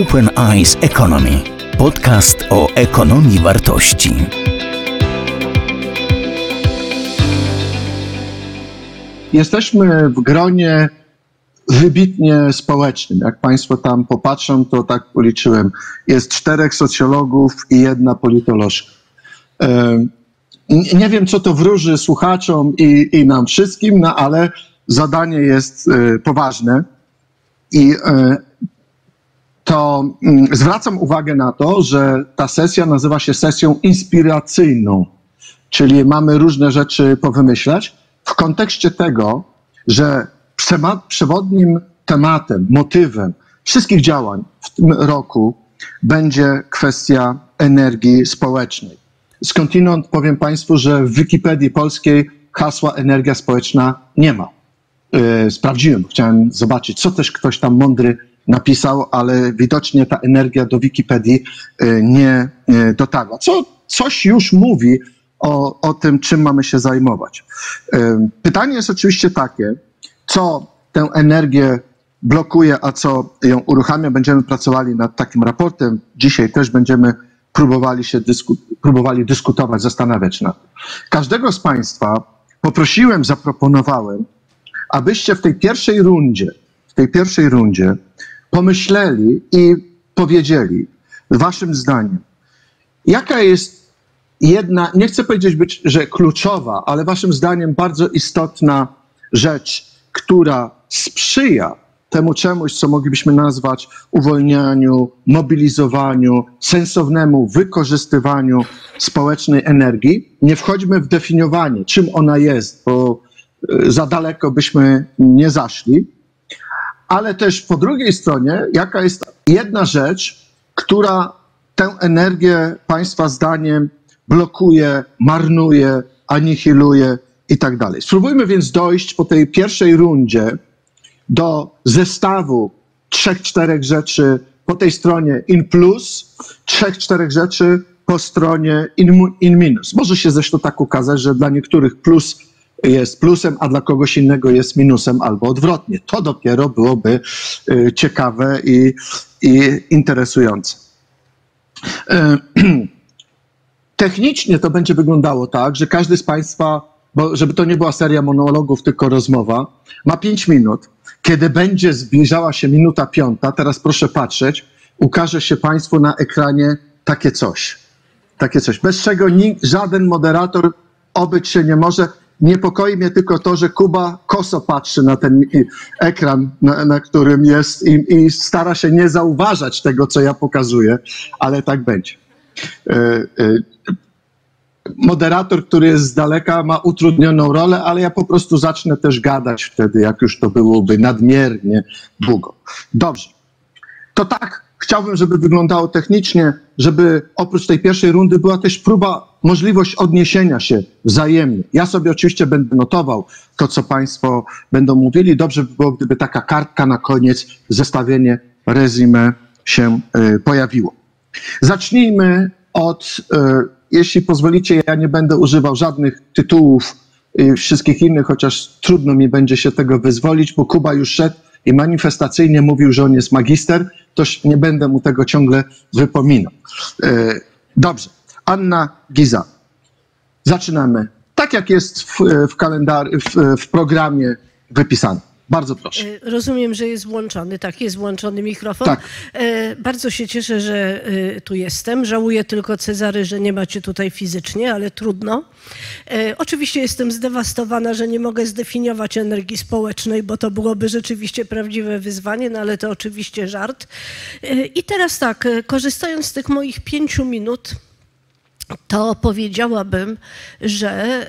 Open Eyes Economy. Podcast o ekonomii wartości. Jesteśmy w gronie wybitnie społecznym. Jak Państwo tam popatrzą, to tak policzyłem. Jest czterech socjologów i jedna politolożka. Nie wiem, co to wróży słuchaczom i, i nam wszystkim, no ale zadanie jest e, poważne. I e, to mm, zwracam uwagę na to, że ta sesja nazywa się sesją inspiracyjną, czyli mamy różne rzeczy powymyślać w kontekście tego, że przewodnim tematem, motywem wszystkich działań w tym roku będzie kwestia energii społecznej. Skądinąd powiem Państwu, że w Wikipedii polskiej hasła energia społeczna nie ma. E, sprawdziłem, chciałem zobaczyć, co też ktoś tam mądry napisał, ale widocznie ta energia do Wikipedii e, nie e, dotarła. Co coś już mówi o, o tym, czym mamy się zajmować. Pytanie jest oczywiście takie, co tę energię blokuje, a co ją uruchamia. Będziemy pracowali nad takim raportem. Dzisiaj też będziemy próbowali się dysku, próbowali dyskutować, zastanawiać nad tym. Każdego z Państwa poprosiłem, zaproponowałem, abyście w tej pierwszej rundzie, w tej pierwszej rundzie pomyśleli i powiedzieli waszym zdaniem, jaka jest jedna, nie chcę powiedzieć, być, że kluczowa, ale waszym zdaniem bardzo istotna rzecz, która sprzyja temu czemuś, co moglibyśmy nazwać uwolnianiu, mobilizowaniu, sensownemu wykorzystywaniu społecznej energii. Nie wchodźmy w definiowanie, czym ona jest, bo y, za daleko byśmy nie zaszli. Ale też po drugiej stronie, jaka jest jedna rzecz, która tę energię Państwa zdaniem blokuje, marnuje, anihiluje i tak dalej. Spróbujmy więc dojść po tej pierwszej rundzie do zestawu trzech, czterech rzeczy po tej stronie in plus, trzech, czterech rzeczy po stronie in, in minus. Może się zresztą tak ukazać, że dla niektórych plus jest plusem, a dla kogoś innego jest minusem, albo odwrotnie. To dopiero byłoby y, ciekawe i, i interesujące. Y, technicznie to będzie wyglądało tak, że każdy z Państwa bo żeby to nie była seria monologów, tylko rozmowa, ma pięć minut. Kiedy będzie zbliżała się minuta piąta, teraz proszę patrzeć, ukaże się Państwu na ekranie takie coś. Takie coś, bez czego nikt, żaden moderator obyć się nie może. Niepokoi mnie tylko to, że Kuba koso patrzy na ten ekran, na, na którym jest i, i, stara się nie zauważać tego, co ja pokazuję, ale tak będzie. E, e, moderator, który jest z daleka, ma utrudnioną rolę, ale ja po prostu zacznę też gadać wtedy, jak już to byłoby nadmiernie długo. Dobrze. To tak chciałbym, żeby wyglądało technicznie, żeby oprócz tej pierwszej rundy była też próba, możliwość odniesienia się wzajemnie. Ja sobie oczywiście będę notował to, co Państwo będą mówili. Dobrze by było, gdyby taka kartka na koniec, zestawienie resume się y, pojawiło. Zacznijmy od y, jeśli pozwolicie, ja nie będę używał żadnych tytułów i wszystkich innych, chociaż trudno mi będzie się tego wyzwolić, bo Kuba już szedł i manifestacyjnie mówił, że on jest magister, toż nie będę mu tego ciągle wypominał. E, dobrze. Anna Giza. Zaczynamy. Tak jak jest w, w kalendarzu, w, w programie wypisane. Bardzo proszę. E, rozumiem, że jest włączony. Tak, jest włączony mikrofon. Tak. E, bardzo się cieszę, że e, tu jestem. Żałuję tylko, Cezary, że nie macie tutaj fizycznie, ale trudno. Oczywiście jestem zdewastowana, że nie mogę zdefiniować energii społecznej, bo to byłoby rzeczywiście prawdziwe wyzwanie, no ale to oczywiście żart. I teraz tak, korzystając z tych moich pięciu minut, to powiedziałabym, że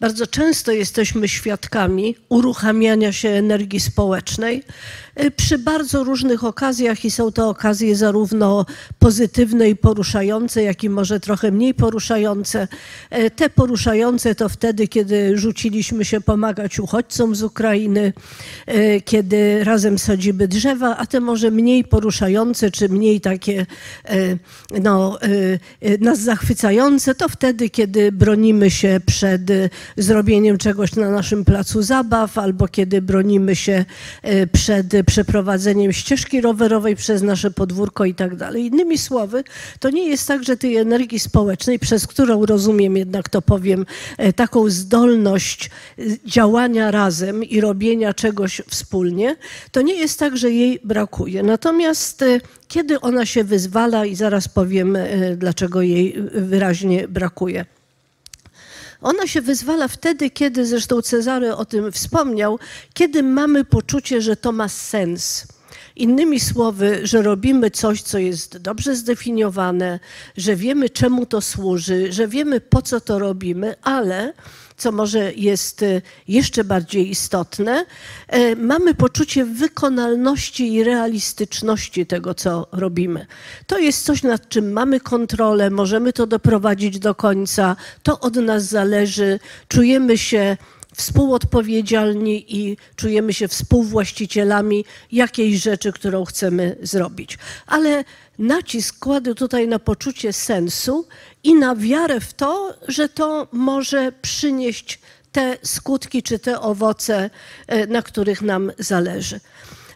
bardzo często jesteśmy świadkami uruchamiania się energii społecznej y, przy bardzo różnych okazjach i są to okazje zarówno pozytywne i poruszające, jak i może trochę mniej poruszające. Y, te poruszające to wtedy, kiedy rzuciliśmy się pomagać uchodźcom z Ukrainy, y, kiedy razem sadzimy drzewa, a te może mniej poruszające, czy mniej takie no, nas zachwycające to wtedy, kiedy bronimy się przed zrobieniem czegoś na naszym placu zabaw, albo kiedy bronimy się przed przeprowadzeniem ścieżki rowerowej przez nasze podwórko i tak dalej. Innymi słowy, to nie jest tak, że tej energii społecznej, przez którą rozumiem jednak to powiem, taką zdolność działania razem i robienia czegoś wspólnie, to nie jest tak, że jej brakuje. Natomiast kiedy ona się wyzwala i zaraz powiem, e, dlaczego jej wyraźnie brakuje. Ona się wyzwala wtedy, kiedy, zresztą Cezary o tym wspomniał, kiedy mamy poczucie, że to ma sens. Innymi słowy, że robimy coś, co jest dobrze zdefiniowane, że wiemy, czemu to służy, że wiemy, po co to robimy, ale co może jest e, jeszcze bardziej istotne, e, mamy poczucie wykonalności i realistyczności tego, co robimy. To jest coś, nad czym mamy kontrolę, możemy to doprowadzić do końca, to od nas zależy, czujemy się współodpowiedzialni i czujemy się współwłaścicielami jakiejś rzeczy, którą chcemy zrobić. Ale nacisk kładę tutaj na poczucie sensu i na wiarę w to, że to może przynieść te skutki czy te owoce, e, na których nam zależy.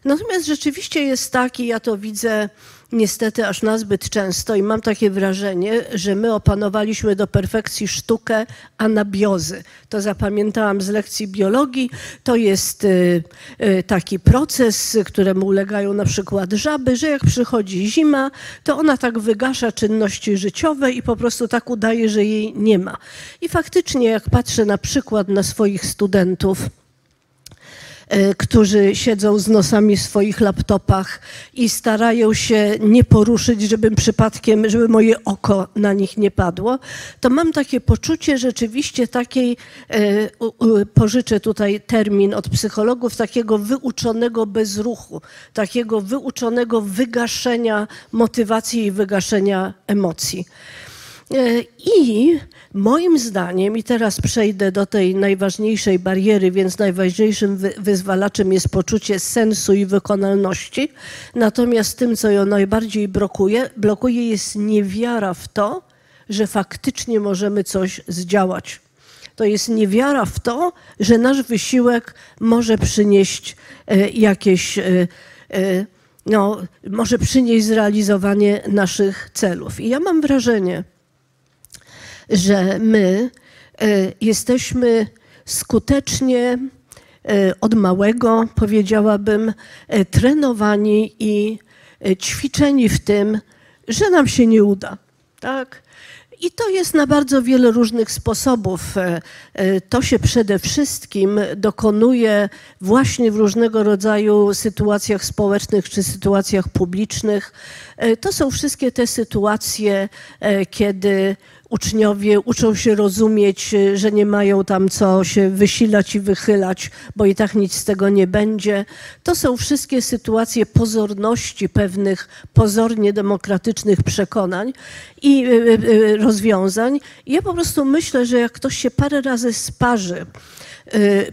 Natomiast rzeczywiście jest tak, i ja to widzę niestety aż nazbyt często i mam takie wrażenie, że my opanowaliśmy do perfekcji sztukę anabiozy. To zapamiętałam z lekcji biologii. To jest y, y, taki proces, któremu ulegają na przykład żaby, że jak przychodzi zima, to ona tak wygasza czynności życiowe i po prostu tak udaje, że jej nie ma. I faktycznie jak patrzę na przykład na swoich studentów, którzy siedzą z nosami w swoich laptopach i starają się nie poruszyć, żebym przypadkiem, żeby moje oko na nich nie padło, to mam takie poczucie rzeczywiście takiej, e, pożyczę tutaj termin od psychologów, takiego wyuczonego bezruchu, takiego wyuczonego wygaszenia motywacji i wygaszenia emocji. E, I moim zdaniem, i teraz przejdę do tej najważniejszej bariery, więc najważniejszym wyzwalaczem jest poczucie sensu i wykonalności. Natomiast tym, co ją najbardziej blokuje, blokuje jest niewiara w to, że faktycznie możemy coś zdziałać. To jest niewiara w to, że nasz wysiłek może przynieść e, jakieś, e, no, może przynieść zrealizowanie naszych celów. I ja mam wrażenie, że my e, jesteśmy skutecznie e, od małego, powiedziałabym, e, trenowani i ćwiczeni w tym, że nam się nie uda. Tak? I to jest na bardzo wiele różnych sposobów. To się przede wszystkim dokonuje właśnie w różnego rodzaju sytuacjach społecznych czy sytuacjach publicznych. To są wszystkie te sytuacje, kiedy uczniowie uczą się rozumieć, y, że nie mają tam co się wysilać i wychylać, bo i tak nic z tego nie będzie. To są wszystkie sytuacje pozorności pewnych pozornie demokratycznych przekonań i y, y, rozwiązań. I ja po prostu myślę, że jak ktoś się parę razy sparzy,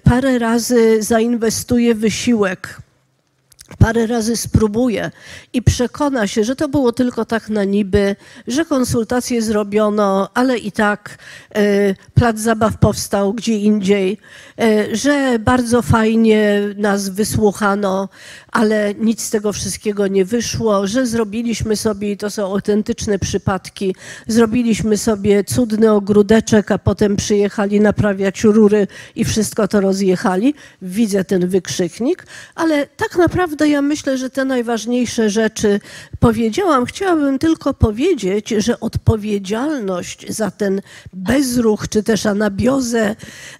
parę razy zainwestuje wysiłek, parę razy spróbuje i przekona się, że to było tylko tak na niby, że konsultacje zrobiono, ale i tak y, plac zabaw powstał gdzie indziej, y, że bardzo fajnie nas wysłuchano, ale nic z tego wszystkiego nie wyszło, że zrobiliśmy sobie, i to są autentyczne przypadki, zrobiliśmy sobie cudny ogródeczek, a potem przyjechali naprawiać rury i wszystko to rozjechali. Widzę ten wykrzyknik, ale tak naprawdę ja myślę, że te najważniejsze rzeczy powiedziałam. Chciałabym tylko powiedzieć, że odpowiedzialność za ten bezruch, czy też anabiozę,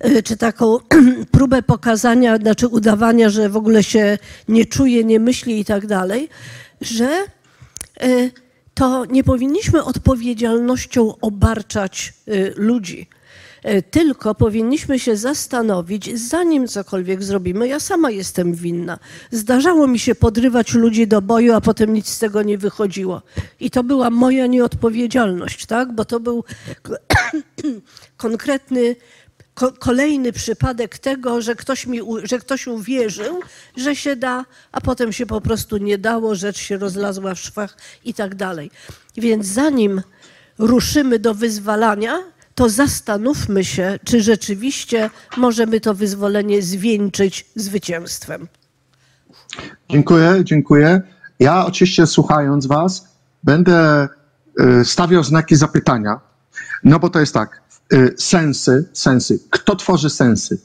y, czy taką próbę pokazania, znaczy udawania, że w ogóle się nie czuje, nie myśli i tak dalej, że y, to nie powinniśmy odpowiedzialnością obarczać y, ludzi tylko powinniśmy się zastanowić, zanim cokolwiek zrobimy. Ja sama jestem winna. Zdarzało mi się podrywać ludzi do boju, a potem nic z tego nie wychodziło. I to była moja nieodpowiedzialność, tak? Bo to był konkretny kolejny przypadek tego, że ktoś, mi, że ktoś uwierzył, że się da, a potem się po prostu nie dało, rzecz się rozlazła w szwach i tak dalej. Więc zanim ruszymy do wyzwalania, to zastanówmy się, czy rzeczywiście możemy to wyzwolenie zwieńczyć zwycięstwem. Dziękuję, dziękuję. Ja oczywiście słuchając Was będę y, stawiał znaki zapytania, no bo to jest tak, y, sensy, sensy. Kto tworzy sensy?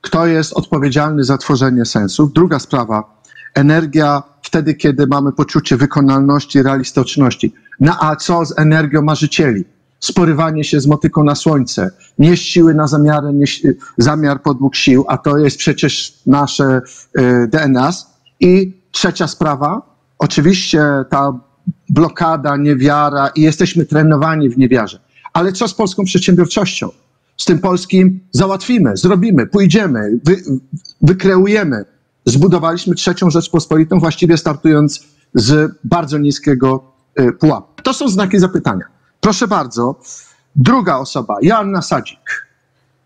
Kto jest odpowiedzialny za tworzenie sensów? Druga sprawa, energia wtedy, kiedy mamy poczucie wykonalności, realistyczności. No a co z energią marzycieli? Sporywanie się z motyką na słońce, nie siły na zamiary, nie, zamiar podług sił, a to jest przecież nasze y, DNA. I trzecia sprawa, oczywiście ta blokada, niewiara i jesteśmy trenowani w niewiarze. Ale co z polską przedsiębiorczością? Z tym polskim załatwimy, zrobimy, pójdziemy, wy, wykreujemy. Zbudowaliśmy trzecią Rzeczpospolitą, właściwie startując z bardzo niskiego y, pułapu. To są znaki zapytania. Proszę bardzo, druga osoba, Joanna Sadzik.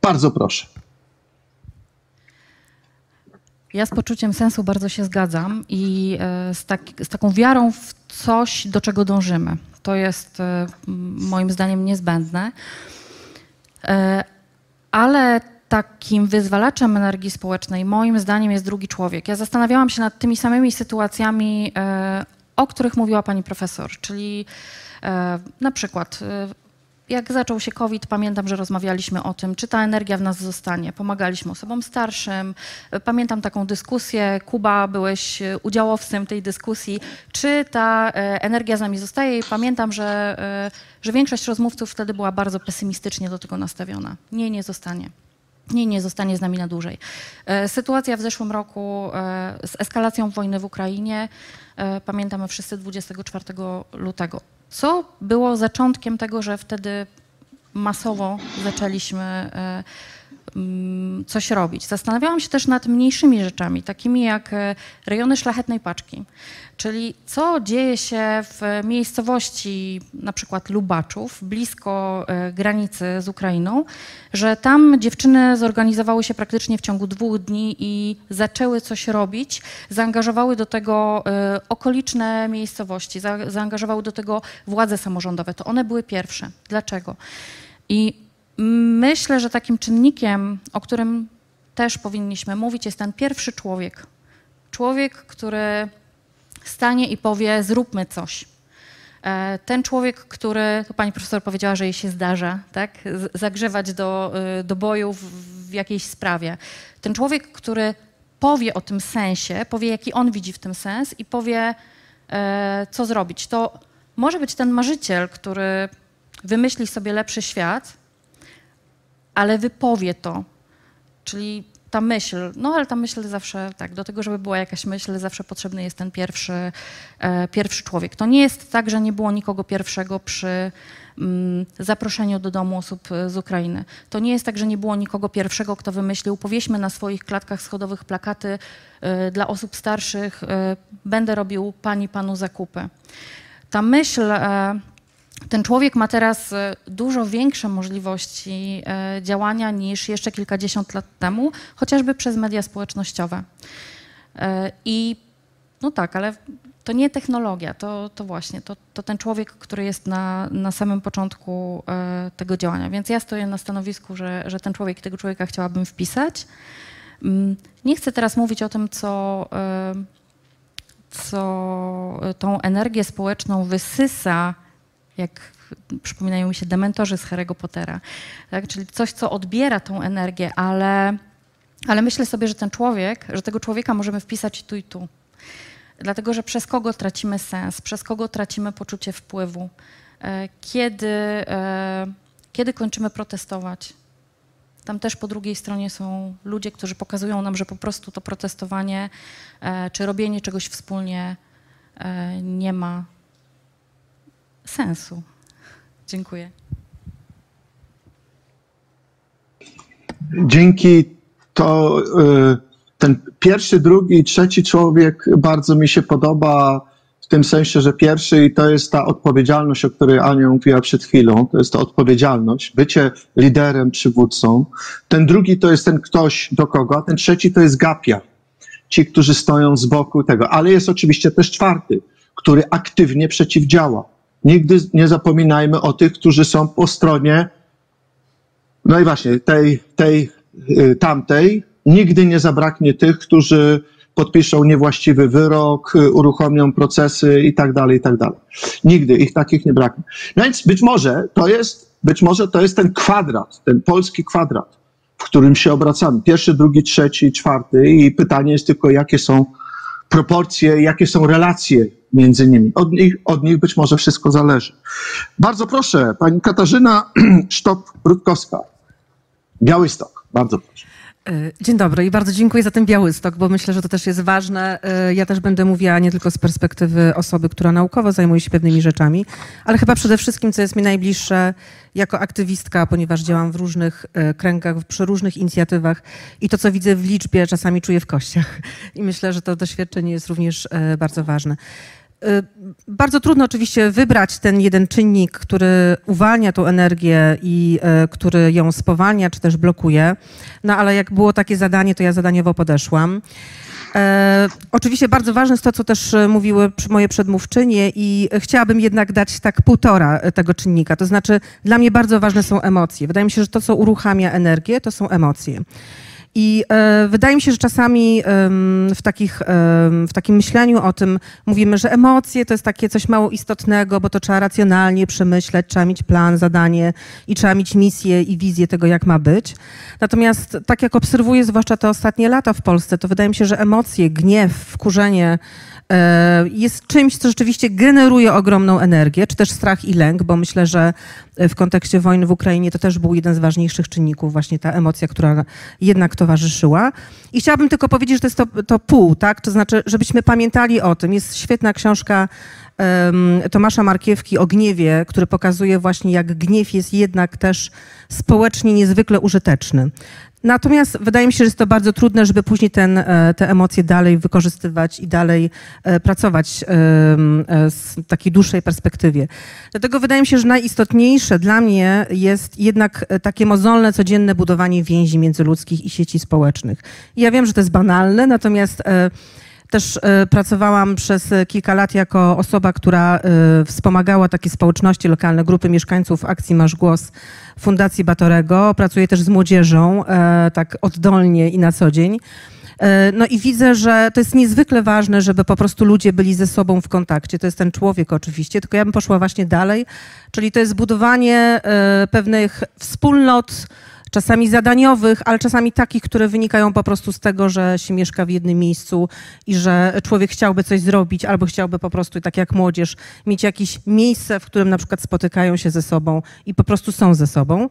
Bardzo proszę. Ja z poczuciem sensu bardzo się zgadzam i e, z, tak, z, taką wiarą w coś, do czego dążymy. To jest e, moim zdaniem niezbędne. E, ale takim wyzwalaczem energii społecznej moim zdaniem jest drugi człowiek. Ja zastanawiałam się nad tymi samymi sytuacjami, o których mówiła pani profesor, czyli na przykład jak zaczął się COVID, pamiętam, że rozmawialiśmy o tym, czy ta energia w nas zostanie. Pomagaliśmy osobom starszym. Pamiętam taką dyskusję. Kuba, byłeś udziałowcem tej dyskusji. Czy ta e, energia z nami zostaje? I pamiętam, że, e, że większość rozmówców wtedy była bardzo pesymistycznie do tego nastawiona. Nie, nie zostanie. Nie, nie zostanie z nami na dłużej. E, sytuacja w zeszłym roku z eskalacją wojny w Ukrainie, pamiętamy wszyscy 24 lutego co było zaczątkiem tego, że wtedy masowo zaczęliśmy e, coś robić. Zastanawiałam się też nad mniejszymi rzeczami, takimi jak e, rejony szlachetnej paczki. Czyli co dzieje się w miejscowości na przykład Lubaczów, blisko e, granicy z Ukrainą, że tam dziewczyny zorganizowały się praktycznie w ciągu dwóch dni i zaczęły coś robić, zaangażowały do tego e, okoliczne miejscowości, zaangażowały do tego władze samorządowe. To one były pierwsze. Dlaczego? I myślę, że takim czynnikiem, o którym też powinniśmy mówić, jest ten pierwszy człowiek. Człowiek, który stanie i powie: Zróbmy coś. E, ten człowiek, który, to pani profesor powiedziała, że jej się zdarza, tak? zagrzewać do, y, do boju w, w jakiejś sprawie. Ten człowiek, który powie o tym sensie, powie, jaki on widzi w tym sens i powie, e, co zrobić. To może być ten marzyciel, który wymyśli sobie lepszy świat, ale wypowie to. Czyli ta myśl, no ale ta myśl zawsze, tak, do tego, żeby była jakaś myśl, zawsze potrzebny jest ten pierwszy, e, pierwszy człowiek. To nie jest tak, że nie było nikogo pierwszego przy mm, zaproszeniu do domu osób z Ukrainy. To nie jest tak, że nie było nikogo pierwszego, kto wymyślił, powieśmy na swoich klatkach schodowych plakaty e, dla osób starszych, e, będę robił pani, panu zakupy. Ta myśl e, ten człowiek ma teraz e, dużo większe możliwości e, działania niż jeszcze kilkadziesiąt lat temu, chociażby przez media społecznościowe. E, I no tak, ale to nie technologia, to, to właśnie, to, to ten człowiek, który jest na, na samym początku tego działania. Więc ja stoję na stanowisku, że, że ten człowiek, tego człowieka chciałabym wpisać. Mm, nie chcę teraz mówić o tym, co, co tą energię społeczną wysysa jak przypominają mi się dementorzy z Harry'ego Pottera. Tak? Czyli coś, co odbiera tą energię, ale, ale myślę sobie, że ten człowiek, że tego człowieka możemy wpisać tu i tu. Dlatego, że przez kogo tracimy sens, przez kogo tracimy poczucie wpływu, e, kiedy, e, kiedy kończymy protestować. Tam też po drugiej stronie są ludzie, którzy pokazują nam, że po prostu to protestowanie e, czy robienie czegoś wspólnie nie ma sensu. Dziękuję. Dzięki to y, ten pierwszy, drugi i trzeci człowiek bardzo mi się podoba w tym sensie, że pierwszy i to jest ta odpowiedzialność, o której Ania mówiła przed chwilą, to jest ta odpowiedzialność, bycie liderem, przywódcą. Ten drugi to jest ten ktoś do kogo, a ten trzeci to jest gapia. Ci, którzy stoją z boku tego. Ale jest oczywiście też czwarty, który aktywnie przeciwdziała nigdy nie zapominajmy o tych, którzy są po stronie, no i właśnie tej, tej y, tamtej. Nigdy nie zabraknie tych, którzy podpiszą niewłaściwy wyrok, y, uruchomią procesy i tak dalej, i tak dalej. Nigdy ich takich nie braknie. No więc być może to jest, być może to jest ten kwadrat, ten polski kwadrat, w którym się obracamy. Pierwszy, drugi, trzeci, czwarty i pytanie jest tylko, jakie są proporcje, jakie są relacje między nimi. Od nich, od nich być może wszystko zależy. Bardzo proszę, pani Katarzyna Sztop-Rutkowska, Białystok. Bardzo proszę. E, dzień dobry i bardzo dziękuję za ten Białystok, bo myślę, że to też jest ważne. E, ja też będę mówiła nie tylko z perspektywy osoby, która naukowo zajmuje się pewnymi rzeczami, ale chyba przede wszystkim, co jest mi najbliższe jako aktywistka, ponieważ działam w różnych e, kręgach, przy różnych inicjatywach i to, co widzę w liczbie, czasami czuję w kościach. I myślę, że to doświadczenie jest również bardzo ważne. Y, bardzo trudno oczywiście wybrać ten jeden czynnik, który uwalnia tą energię i y, który ją spowalnia czy też blokuje. No ale jak było takie zadanie, to ja zadaniowo podeszłam. E, oczywiście bardzo ważne jest to, co też mówiły moje przedmówczynie i chciałabym jednak dać tak półtora tego czynnika. To znaczy dla mnie bardzo ważne są emocje. Wydaje mi się, że to, co uruchamia energię, to są emocje. I e, wydaje mi się, że czasami w, takich, w takim myśleniu o tym mówimy, że emocje to jest takie coś mało istotnego, bo to trzeba racjonalnie przemyśleć, trzeba mieć plan, zadanie i trzeba mieć misję i wizję tego, jak ma być. Natomiast tak jak obserwuję, zwłaszcza te ostatnie lata w Polsce, to wydaje mi się, że emocje, gniew, wkurzenie, jest czymś, co rzeczywiście generuje ogromną energię, czy też strach i lęk, bo myślę, że w kontekście wojny w Ukrainie to też był jeden z ważniejszych czynników, właśnie ta emocja, która jednak towarzyszyła. I chciałabym tylko powiedzieć, że to jest to, to pół, tak? To znaczy, żebyśmy pamiętali o tym. Jest świetna książka um, Tomasza Markiewki o gniewie, który pokazuje właśnie, jak gniew jest jednak też społecznie niezwykle użyteczny. Natomiast wydaje mi się, że jest to bardzo trudne, żeby później ten, e, te emocje dalej wykorzystywać i dalej e, pracować e, z takiej dłuższej perspektywie. Dlatego wydaje mi się, że najistotniejsze dla mnie jest jednak takie mozolne, codzienne budowanie więzi międzyludzkich i sieci społecznych. I ja wiem, że to jest banalne, natomiast też e, pracowałam przez kilka lat jako osoba, która e, wspomagała takie społeczności lokalne, grupy mieszkańców akcji Masz Głos Fundacji Batorego. Pracuję też z młodzieżą, e, tak oddolnie i na co dzień. No i widzę, że to jest niezwykle ważne, żeby po prostu ludzie byli ze sobą w kontakcie. To jest ten człowiek oczywiście, tylko ja bym poszła właśnie dalej, czyli to jest budowanie pewnych wspólnot, czasami zadaniowych, ale czasami takich, które wynikają po prostu z tego, że się mieszka w jednym miejscu i że człowiek chciałby coś zrobić albo chciałby po prostu, tak jak młodzież, mieć jakieś miejsce, w którym na przykład spotykają się ze sobą i po prostu są ze sobą.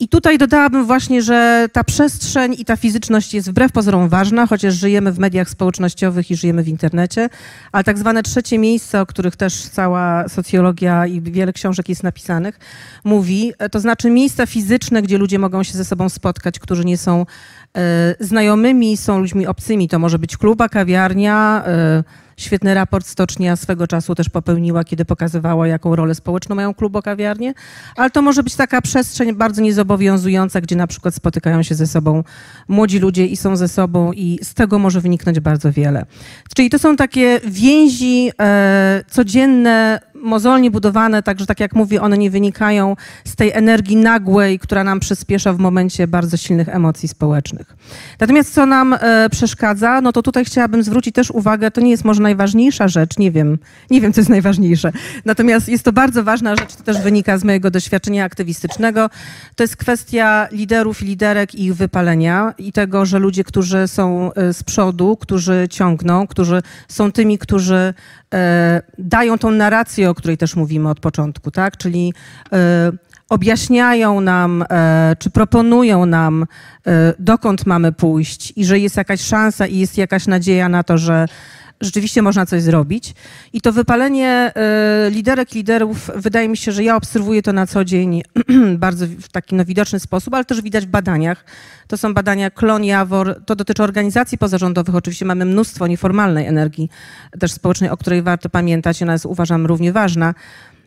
I tutaj dodałabym właśnie, że ta przestrzeń i ta fizyczność jest wbrew pozorom ważna, chociaż żyjemy w mediach społecznościowych i żyjemy w internecie, ale tak zwane trzecie miejsce, o których też cała socjologia i wiele książek jest napisanych, mówi, to znaczy miejsca fizyczne, gdzie ludzie mogą się ze sobą spotkać, którzy nie są e, znajomymi, są ludźmi obcymi. To może być kluba, kawiarnia, e, Świetny raport Stocznia swego czasu też popełniła, kiedy pokazywała, jaką rolę społeczną mają klubokawiarnie, ale to może być taka przestrzeń bardzo niezobowiązująca, gdzie na przykład spotykają się ze sobą młodzi ludzie i są ze sobą i z tego może wyniknąć bardzo wiele. Czyli to są takie więzi e, codzienne, mozolnie budowane, także tak jak mówię, one nie wynikają z tej energii nagłej, która nam przyspiesza w momencie bardzo silnych emocji społecznych. Natomiast co nam e, przeszkadza, no to tutaj chciałabym zwrócić też uwagę, to nie jest może najważniejsza rzecz, nie wiem, nie wiem co jest najważniejsze, natomiast jest to bardzo ważna rzecz, to też wynika z mojego doświadczenia aktywistycznego, to jest kwestia liderów i liderek i ich wypalenia i tego, że ludzie, którzy są e, z przodu, którzy ciągną, którzy są tymi, którzy e, dają tą narrację, o której też mówimy od początku, tak? Czyli e, objaśniają nam, e, czy proponują nam, e, dokąd mamy pójść i że jest jakaś szansa i jest jakaś nadzieja na to, że rzeczywiście można coś zrobić. I to wypalenie liderek, liderów, wydaje mi się, że ja obserwuję to na co dzień bardzo w taki no, widoczny sposób, ale też widać w badaniach. To są badania Klon, Jawor, to dotyczy organizacji pozarządowych. Oczywiście mamy mnóstwo nieformalnej energii też społecznej, o której warto pamiętać. Ona jest, uważam, równie ważna.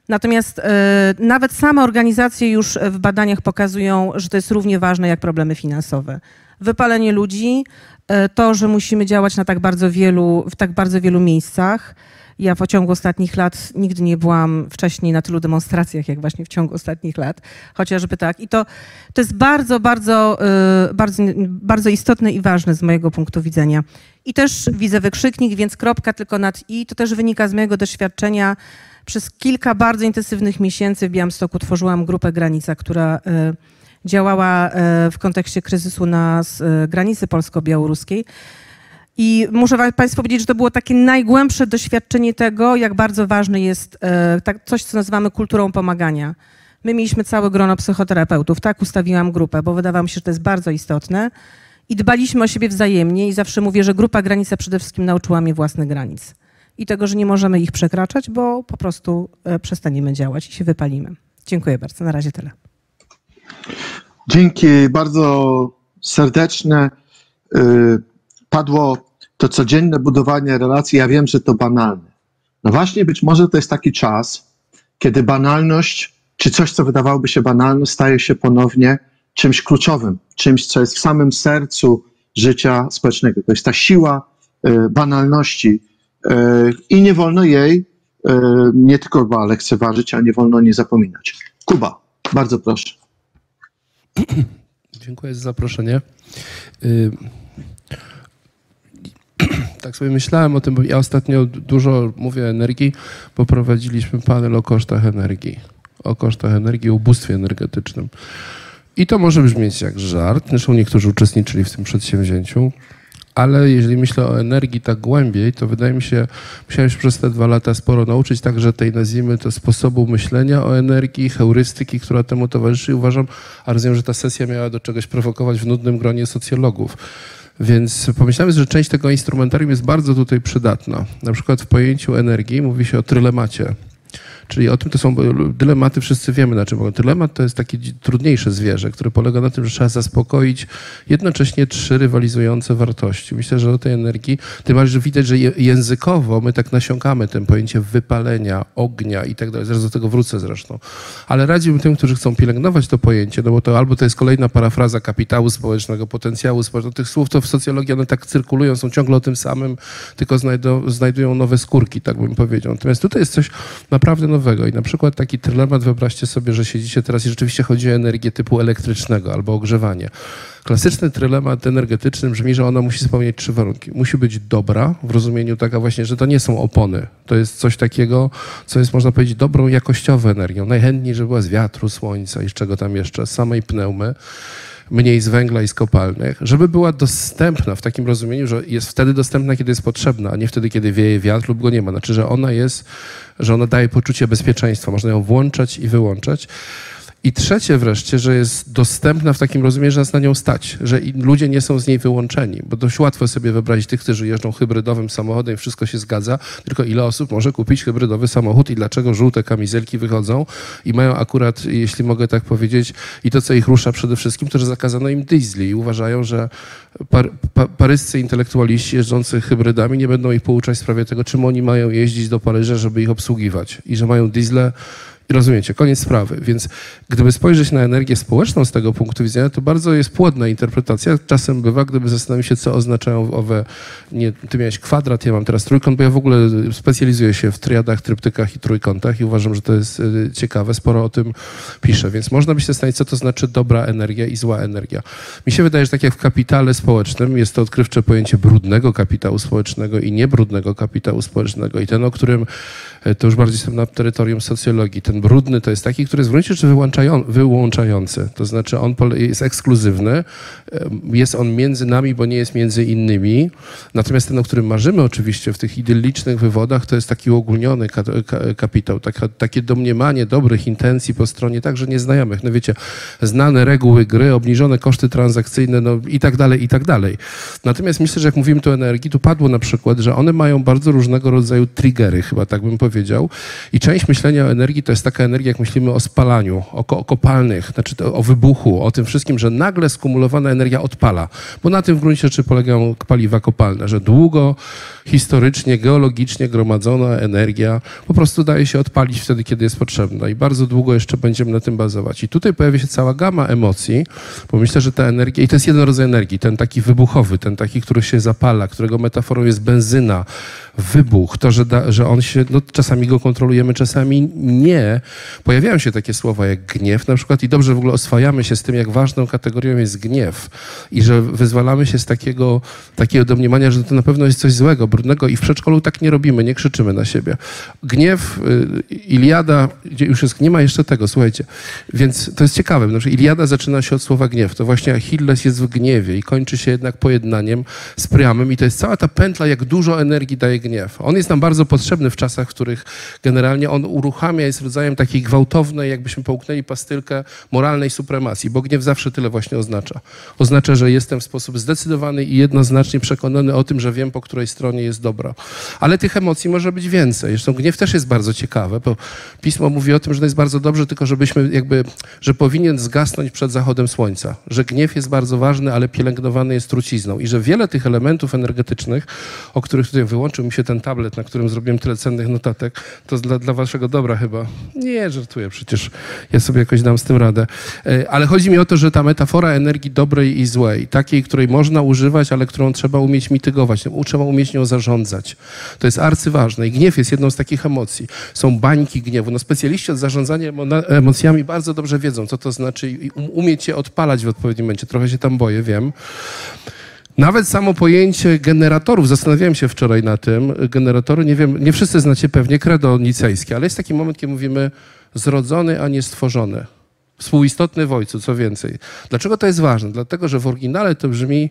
Natomiast e, nawet same organizacje już w badaniach pokazują, że to jest równie ważne jak problemy finansowe. Wypalenie ludzi, e, to, że musimy działać na tak bardzo wielu, w tak bardzo wielu miejscach. Ja w ciągu ostatnich lat nigdy nie byłam wcześniej na tylu demonstracjach, jak właśnie w ciągu ostatnich lat, chociażby tak. I to, to jest bardzo, bardzo, y, bardzo, bardzo istotne i ważne z mojego punktu widzenia. I też widzę wykrzyknik, więc kropka tylko nad i. To też wynika z mojego doświadczenia. Przez kilka bardzo intensywnych miesięcy w Białymstoku tworzyłam grupę Granica, która y, działała y, w kontekście kryzysu na granicy polsko-białoruskiej. I muszę Państwu powiedzieć, że to było takie najgłębsze doświadczenie tego, jak bardzo ważne jest e, tak, coś, co nazywamy kulturą pomagania. My mieliśmy całe grono psychoterapeutów, tak ustawiłam grupę, bo wydawało mi się, że to jest bardzo istotne. I dbaliśmy o siebie wzajemnie i zawsze mówię, że grupa granica przede wszystkim nauczyła mnie własnych granic. I tego, że nie możemy ich przekraczać, bo po prostu e, przestaniemy działać i się wypalimy. Dziękuję bardzo. Na razie tyle. Dzięki bardzo serdeczne. Y, padło to codzienne budowanie relacji, ja wiem, że to banalne. No właśnie, być może to jest taki czas, kiedy banalność, czy coś, co wydawałoby się banalne, staje się ponownie czymś kluczowym, czymś, co jest w samym sercu życia społecznego. To jest ta siła y, banalności y, i nie wolno jej nie tylko lekceważyć, a nie wolno nie zapominać. Kuba, bardzo proszę. Dziękuję za zaproszenie tak sobie myślałem o tym, bo ja ostatnio dużo mówię o energii, bo prowadziliśmy panel o kosztach energii. O kosztach energii, ubóstwie energetycznym. I to może brzmieć jak żart, zresztą niektórzy uczestniczyli w tym przedsięwzięciu, ale jeżeli myślę o energii tak głębiej, to wydaje mi się, musiałem się przez te dwa lata sporo nauczyć także tej, nazwijmy to, sposobu myślenia o energii, heurystyki, która temu towarzyszy. Uważam, a rozumiem, że ta sesja miała do czegoś prowokować w nudnym gronie socjologów więc pomyślałem, że część tego instrumentarium jest bardzo tutaj przydatna. Na przykład w pojęciu energii mówi się o trylemacie. Czyli o tym to są dylematy, wszyscy wiemy na czym. Dylemat to jest takie trudniejsze zwierzę, które polega na tym, że trzeba zaspokoić jednocześnie trzy rywalizujące wartości. Myślę, że o tej energii, tym bardziej, że widać, że językowo my tak nasiąkamy tym pojęciem wypalenia, ognia i tak dalej. Zaraz do tego wrócę zresztą. Ale radziłbym tym, którzy chcą pielęgnować to pojęcie, no bo to albo to jest kolejna parafraza kapitału społecznego, potencjału społecznego. Tych słów to w socjologii one tak cyrkulują, są ciągle o tym samym, tylko znajdują nowe skórki, tak bym powiedział. Natomiast tutaj jest coś naprawdę no, I na przykład taki dylemat, wyobraźcie sobie, że siedzicie teraz i rzeczywiście chodzi o energię typu elektrycznego albo ogrzewanie. Klasyczny trylemat energetyczny brzmi, że ona musi spełniać trzy warunki. Musi być dobra, w rozumieniu taka właśnie, że to nie są opony. To jest coś takiego, co jest, można powiedzieć, dobrą jakościową energią. Najchętniej, żeby była z wiatru, słońca i z czego tam jeszcze, z samej pneumy mniej z węgla i z kopalnych, żeby była dostępna w takim rozumieniu, że jest wtedy dostępna, kiedy jest potrzebna, a nie wtedy, kiedy wieje wiatr lub go nie ma. Znaczy, że ona jest, że ona daje poczucie bezpieczeństwa. Można ją włączać i wyłączać. I trzecie wreszcie, że jest dostępna w takim rozumieniu, że nas na nią stać, że ludzie nie są z niej wyłączeni, bo dość łatwo sobie wyobrazić tych, którzy jeżdżą hybrydowym samochodem i wszystko się zgadza, tylko ile osób może kupić hybrydowy samochód i dlaczego żółte kamizelki wychodzą i mają akurat, jeśli mogę tak powiedzieć, i to, co ich rusza przede wszystkim, to, że zakazano im diesli i uważają, że par, pa, paryscy intelektualiści jeżdżący hybrydami nie będą ich pouczać w sprawie tego, czym oni mają jeździć do Paryża, żeby ich obsługiwać i że mają diesle Rozumiecie, koniec sprawy. Więc gdyby spojrzeć na energię społeczną z tego punktu widzenia, to bardzo jest płodna interpretacja. Czasem bywa, gdyby zastanowić się, co oznaczają owe, nie, ty miałeś kwadrat, ja mam teraz trójkąt, bo ja w ogóle specjalizuję się w triadach, tryptykach i trójkątach i uważam, że to jest y, ciekawe, sporo o tym piszę. Więc można by się zastanowić, co to znaczy dobra energia i zła energia. Mi się wydaje, że tak jak w kapitale społecznym jest to odkrywcze pojęcie brudnego kapitału społecznego i niebrudnego kapitału społecznego i ten, o którym E, to już bardziej jestem na terytorium socjologii. Ten brudny to jest taki, który jest w gruncie rzeczy wyłączający. To znaczy on jest ekskluzywny, jest on między nami, bo nie jest między innymi. Natomiast ten, o którym marzymy oczywiście w tych idyllicznych wywodach, to jest taki uogólniony kapitał, takie domniemanie dobrych intencji po stronie także nieznajomych. No wiecie, znane reguły gry, obniżone koszty transakcyjne no i tak dalej, i tak dalej. Natomiast myślę, że jak mówimy tu o energii, tu padło na przykład, że one mają bardzo różnego rodzaju triggery, chyba tak bym powiedział. I część myślenia o energii to jest taka energia, jak myślimy o spalaniu, o, o kopalnych, znaczy o wybuchu, o tym wszystkim, że nagle skumulowana energia odpala. Bo na tym w gruncie rzeczy polegają paliwa kopalne, że długo, historycznie, geologicznie gromadzona energia po prostu daje się odpalić wtedy, kiedy jest potrzebna. I bardzo długo jeszcze będziemy na tym bazować. I tutaj pojawia się cała gama emocji, bo myślę, że ta energia, i to jest jeden rodzaj energii, ten taki wybuchowy, ten taki, który się zapala, którego metaforą jest benzyna, wybuch, to, że, da, że on się, no czasami go kontrolujemy, czasami nie. Pojawiają się takie słowa jak gniew na przykład i dobrze w ogóle oswajamy się z tym, jak ważną kategorią jest gniew i że wyzwalamy się z takiego, takiego domniemania, że to na pewno jest coś złego, brudnego i w przedszkolu tak nie robimy, nie krzyczymy na siebie. Gniew, y, Iliada, już jest, nie ma jeszcze tego, słuchajcie, więc to jest ciekawe, znaczy Iliada zaczyna się od słowa gniew, to właśnie Achilles jest w gniewie i kończy się jednak pojednaniem z Priamem i to jest cała ta pętla, jak dużo energii daje gniew. On jest nam bardzo potrzebny w czasach, w których generalnie on uruchamia, jest rodzajem takiej gwałtownej, jakbyśmy połknęli pastylkę moralnej supremacji, bo gniew zawsze tyle właśnie oznacza. Oznacza, że jestem w sposób zdecydowany i jednoznacznie przekonany o tym, że wiem, po której stronie jest dobro. Ale tych emocji może być więcej. Zresztą gniew też jest bardzo ciekawe, bo pismo mówi o tym, że to jest bardzo dobrze, tylko żebyśmy jakby, że powinien zgasnąć przed zachodem słońca. Że gniew jest bardzo ważny, ale pielęgnowany jest trucizną. I że wiele tych elementów energetycznych, o których tutaj wyłączył mi się ten tablet, na którym zrobiłem tyle cennych notatek, to dla, dla waszego dobra chyba. Nie, żartuję, przecież ja sobie jakoś dam z tym radę. E, ale chodzi mi o to, że ta metafora energii dobrej i złej, takiej, której można używać, ale którą trzeba umieć mitygować, trzeba umieć nią zarządzać. To jest arcyważne i gniew jest jedną z takich emocji. Są bańki gniewu. No specjaliści od zarządzania emocjami bardzo dobrze wiedzą, co to znaczy i um, umieć je odpalać w odpowiednim momencie. Trochę się tam boję, wiem. Nawet samo pojęcie generatorów, zastanawiałem się wczoraj na tym, generatory, nie wiem, nie wszyscy znacie pewnie credo nicejskie, ale jest taki moment, kiedy mówimy zrodzony, a nie stworzony. Współistotny w ojcu, co więcej. Dlaczego to jest ważne? Dlatego, że w oryginale to brzmi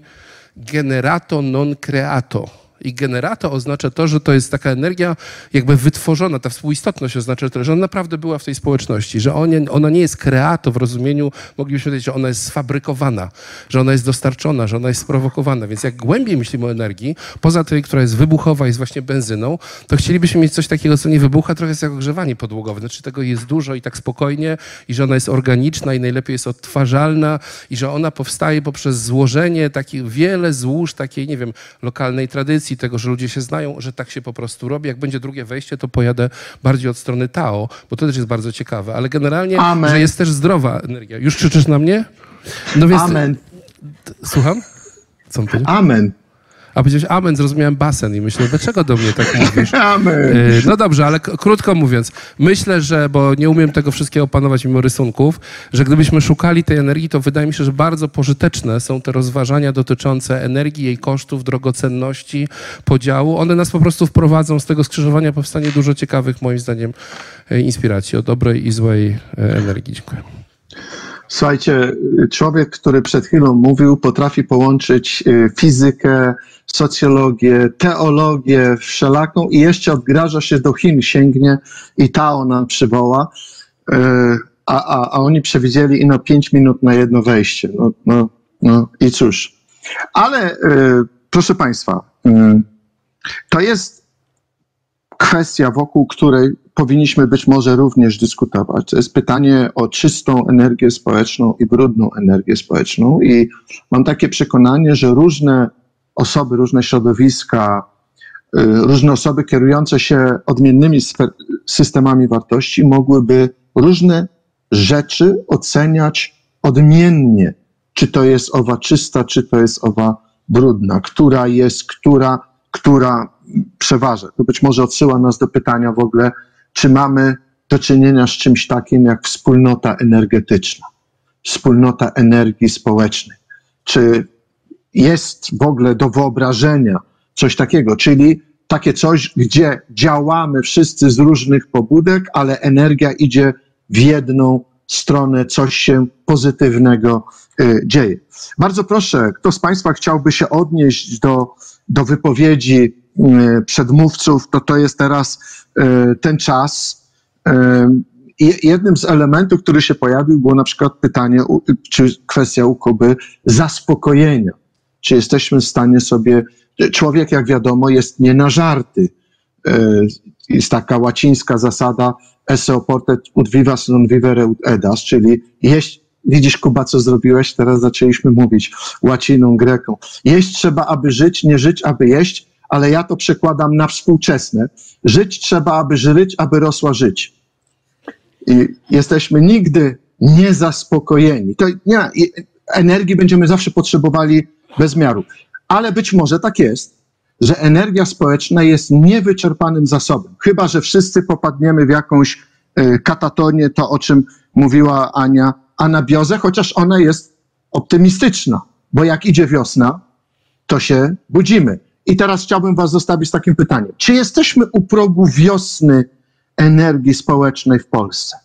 generato non creato i generato oznacza to, że to jest taka energia jakby wytworzona, ta współistotność oznacza to, że ona naprawdę była w tej społeczności, że ona nie jest kreato w rozumieniu, moglibyśmy powiedzieć, że ona jest sfabrykowana, że ona jest dostarczona, że ona jest sprowokowana. Więc jak głębiej myślimy o energii, poza tej, która jest wybuchowa, jest właśnie benzyną, to chcielibyśmy mieć coś takiego, co nie wybucha, trochę jest jak ogrzewanie podłogowe. Znaczy tego jest dużo i tak spokojnie i że ona jest organiczna i najlepiej jest odtwarzalna i że ona powstaje poprzez złożenie takich wiele złóż takiej, nie wiem, lokalnej tradycji, tego, że ludzie się znają, że tak się po prostu robi. Jak będzie drugie wejście, to pojadę bardziej od strony Tao, bo to też jest bardzo ciekawe. Ale generalnie, Amen. że jest też zdrowa energia. Już krzyczysz na mnie? No więc... Amen. Słucham? Co Amen. A powiedziałeś amen, zrozumiałem basen i myślę, dlaczego do mnie tak mówisz? amen. Y, no dobrze, ale krótko mówiąc, myślę, że, bo nie umiem tego wszystkiego opanować mimo rysunków, że gdybyśmy szukali tej energii, to wydaje mi się, że bardzo pożyteczne są te rozważania dotyczące energii, jej kosztów, drogocenności, podziału. One nas po prostu wprowadzą z tego skrzyżowania, powstanie dużo ciekawych, moim zdaniem, y, inspiracji o dobrej i złej y, energii. Dziękuję. Słuchajcie, człowiek, który przed chwilą mówił, potrafi połączyć fizykę, socjologię, teologię wszelaką i jeszcze odgraża się do Chin, sięgnie i Tao nam przywoła, e, a, a, a oni przewidzieli ino 5 minut na jedno wejście. No, no, no i cóż. Ale e, proszę Państwa, mm, to jest kwestia, wokół której powinniśmy być może również dyskutować. To jest pytanie o czystą energię społeczną i brudną energię społeczną. I mam takie przekonanie, że różne osoby, różne środowiska, y, różne osoby kierujące się odmiennymi systemami wartości mogłyby różne rzeczy oceniać odmiennie. Czy to jest owa czysta, czy to jest owa brudna, która jest, która, która przeważa. To być może odsyła nas do pytania w ogóle, czy mamy do czynienia z czymś takim jak wspólnota energetyczna, wspólnota energii społecznej. Czy jest w ogóle do wyobrażenia coś takiego, czyli takie coś, gdzie działamy wszyscy z różnych pobudek, ale energia idzie w jedną stronę, coś się pozytywnego y, dzieje. Bardzo proszę, kto z Państwa chciałby się odnieść do, do wypowiedzi y, przedmówców, to to jest teraz y, ten czas. Jednym z elementów, który się pojawił, było na przykład pytanie, czy kwestia u Kuby zaspokojenia czy jesteśmy w stanie sobie. Człowiek, jak wiadomo, jest nie na żarty. E, jest taka łacińska zasada esse oportet ut vivas non vivere ut edas, czyli jeść, widzisz Kuba, co zrobiłeś? Teraz zaczęliśmy mówić łaciną, greką. Jeść trzeba, aby żyć, nie żyć, aby jeść, ale ja to przekładam na współczesne. Żyć trzeba, aby żyć, aby rosła żyć. I jesteśmy nigdy niezaspokojeni. To nie, energii będziemy zawsze potrzebowali bez miaru. Ale być może tak jest, że energia społeczna jest niewyczerpanym zasobem. Chyba, że wszyscy popadniemy w jakąś y, katatonię, to o czym mówiła Ania, anabiozę, chociaż ona jest optymistyczna, bo jak idzie wiosna, to się budzimy. I teraz chciałbym Was zostawić z takim pytaniem. Czy jesteśmy u progu wiosny energii społecznej w Polsce?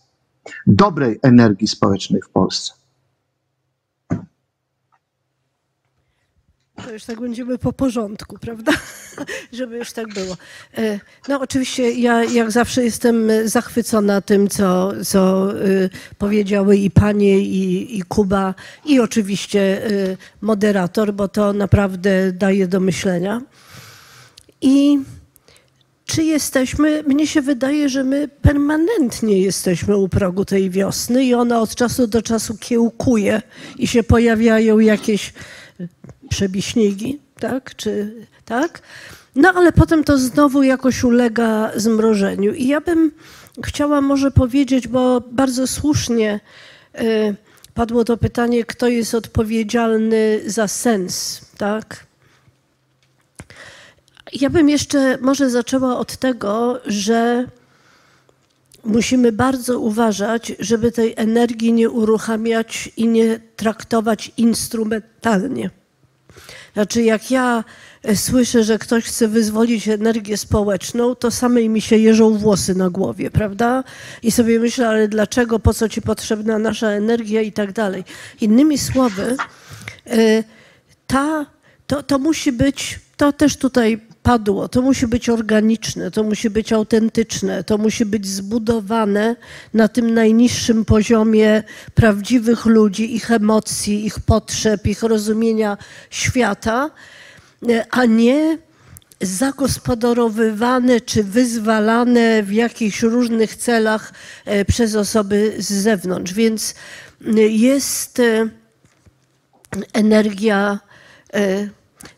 Dobrej energii społecznej w Polsce? To już tak będziemy po porządku, prawda? Żeby już tak było. E, no oczywiście ja jak zawsze jestem zachwycona tym, co, co y, powiedziały i panie, i, i Kuba, i oczywiście y, moderator, bo to naprawdę daje do myślenia. I czy jesteśmy, mnie się wydaje, że my permanentnie jesteśmy u progu tej wiosny i ona od czasu do czasu kiełkuje i się pojawiają jakieś przebiśnigi, tak? Czy, tak? No ale potem to znowu jakoś ulega zmrożeniu. I ja bym chciała może powiedzieć, bo bardzo słusznie y, padło to pytanie, kto jest odpowiedzialny za sens, tak? Ja bym jeszcze może zaczęła od tego, że musimy bardzo uważać, żeby tej energii nie uruchamiać i nie traktować instrumentalnie. Znaczy, jak ja e, słyszę, że ktoś chce wyzwolić energię społeczną, to samej mi się jeżą włosy na głowie, prawda? I sobie myślę, ale dlaczego, po co ci potrzebna nasza energia i tak dalej. Innymi słowy, e, ta, to, to musi być, to też tutaj padło, to musi być organiczne, to musi być autentyczne, to musi być zbudowane na tym najniższym poziomie prawdziwych ludzi, ich emocji, ich potrzeb, ich rozumienia świata, a nie zagospodarowywane czy wyzwalane w jakichś różnych celach e, przez osoby z zewnątrz. Więc jest e, energia e,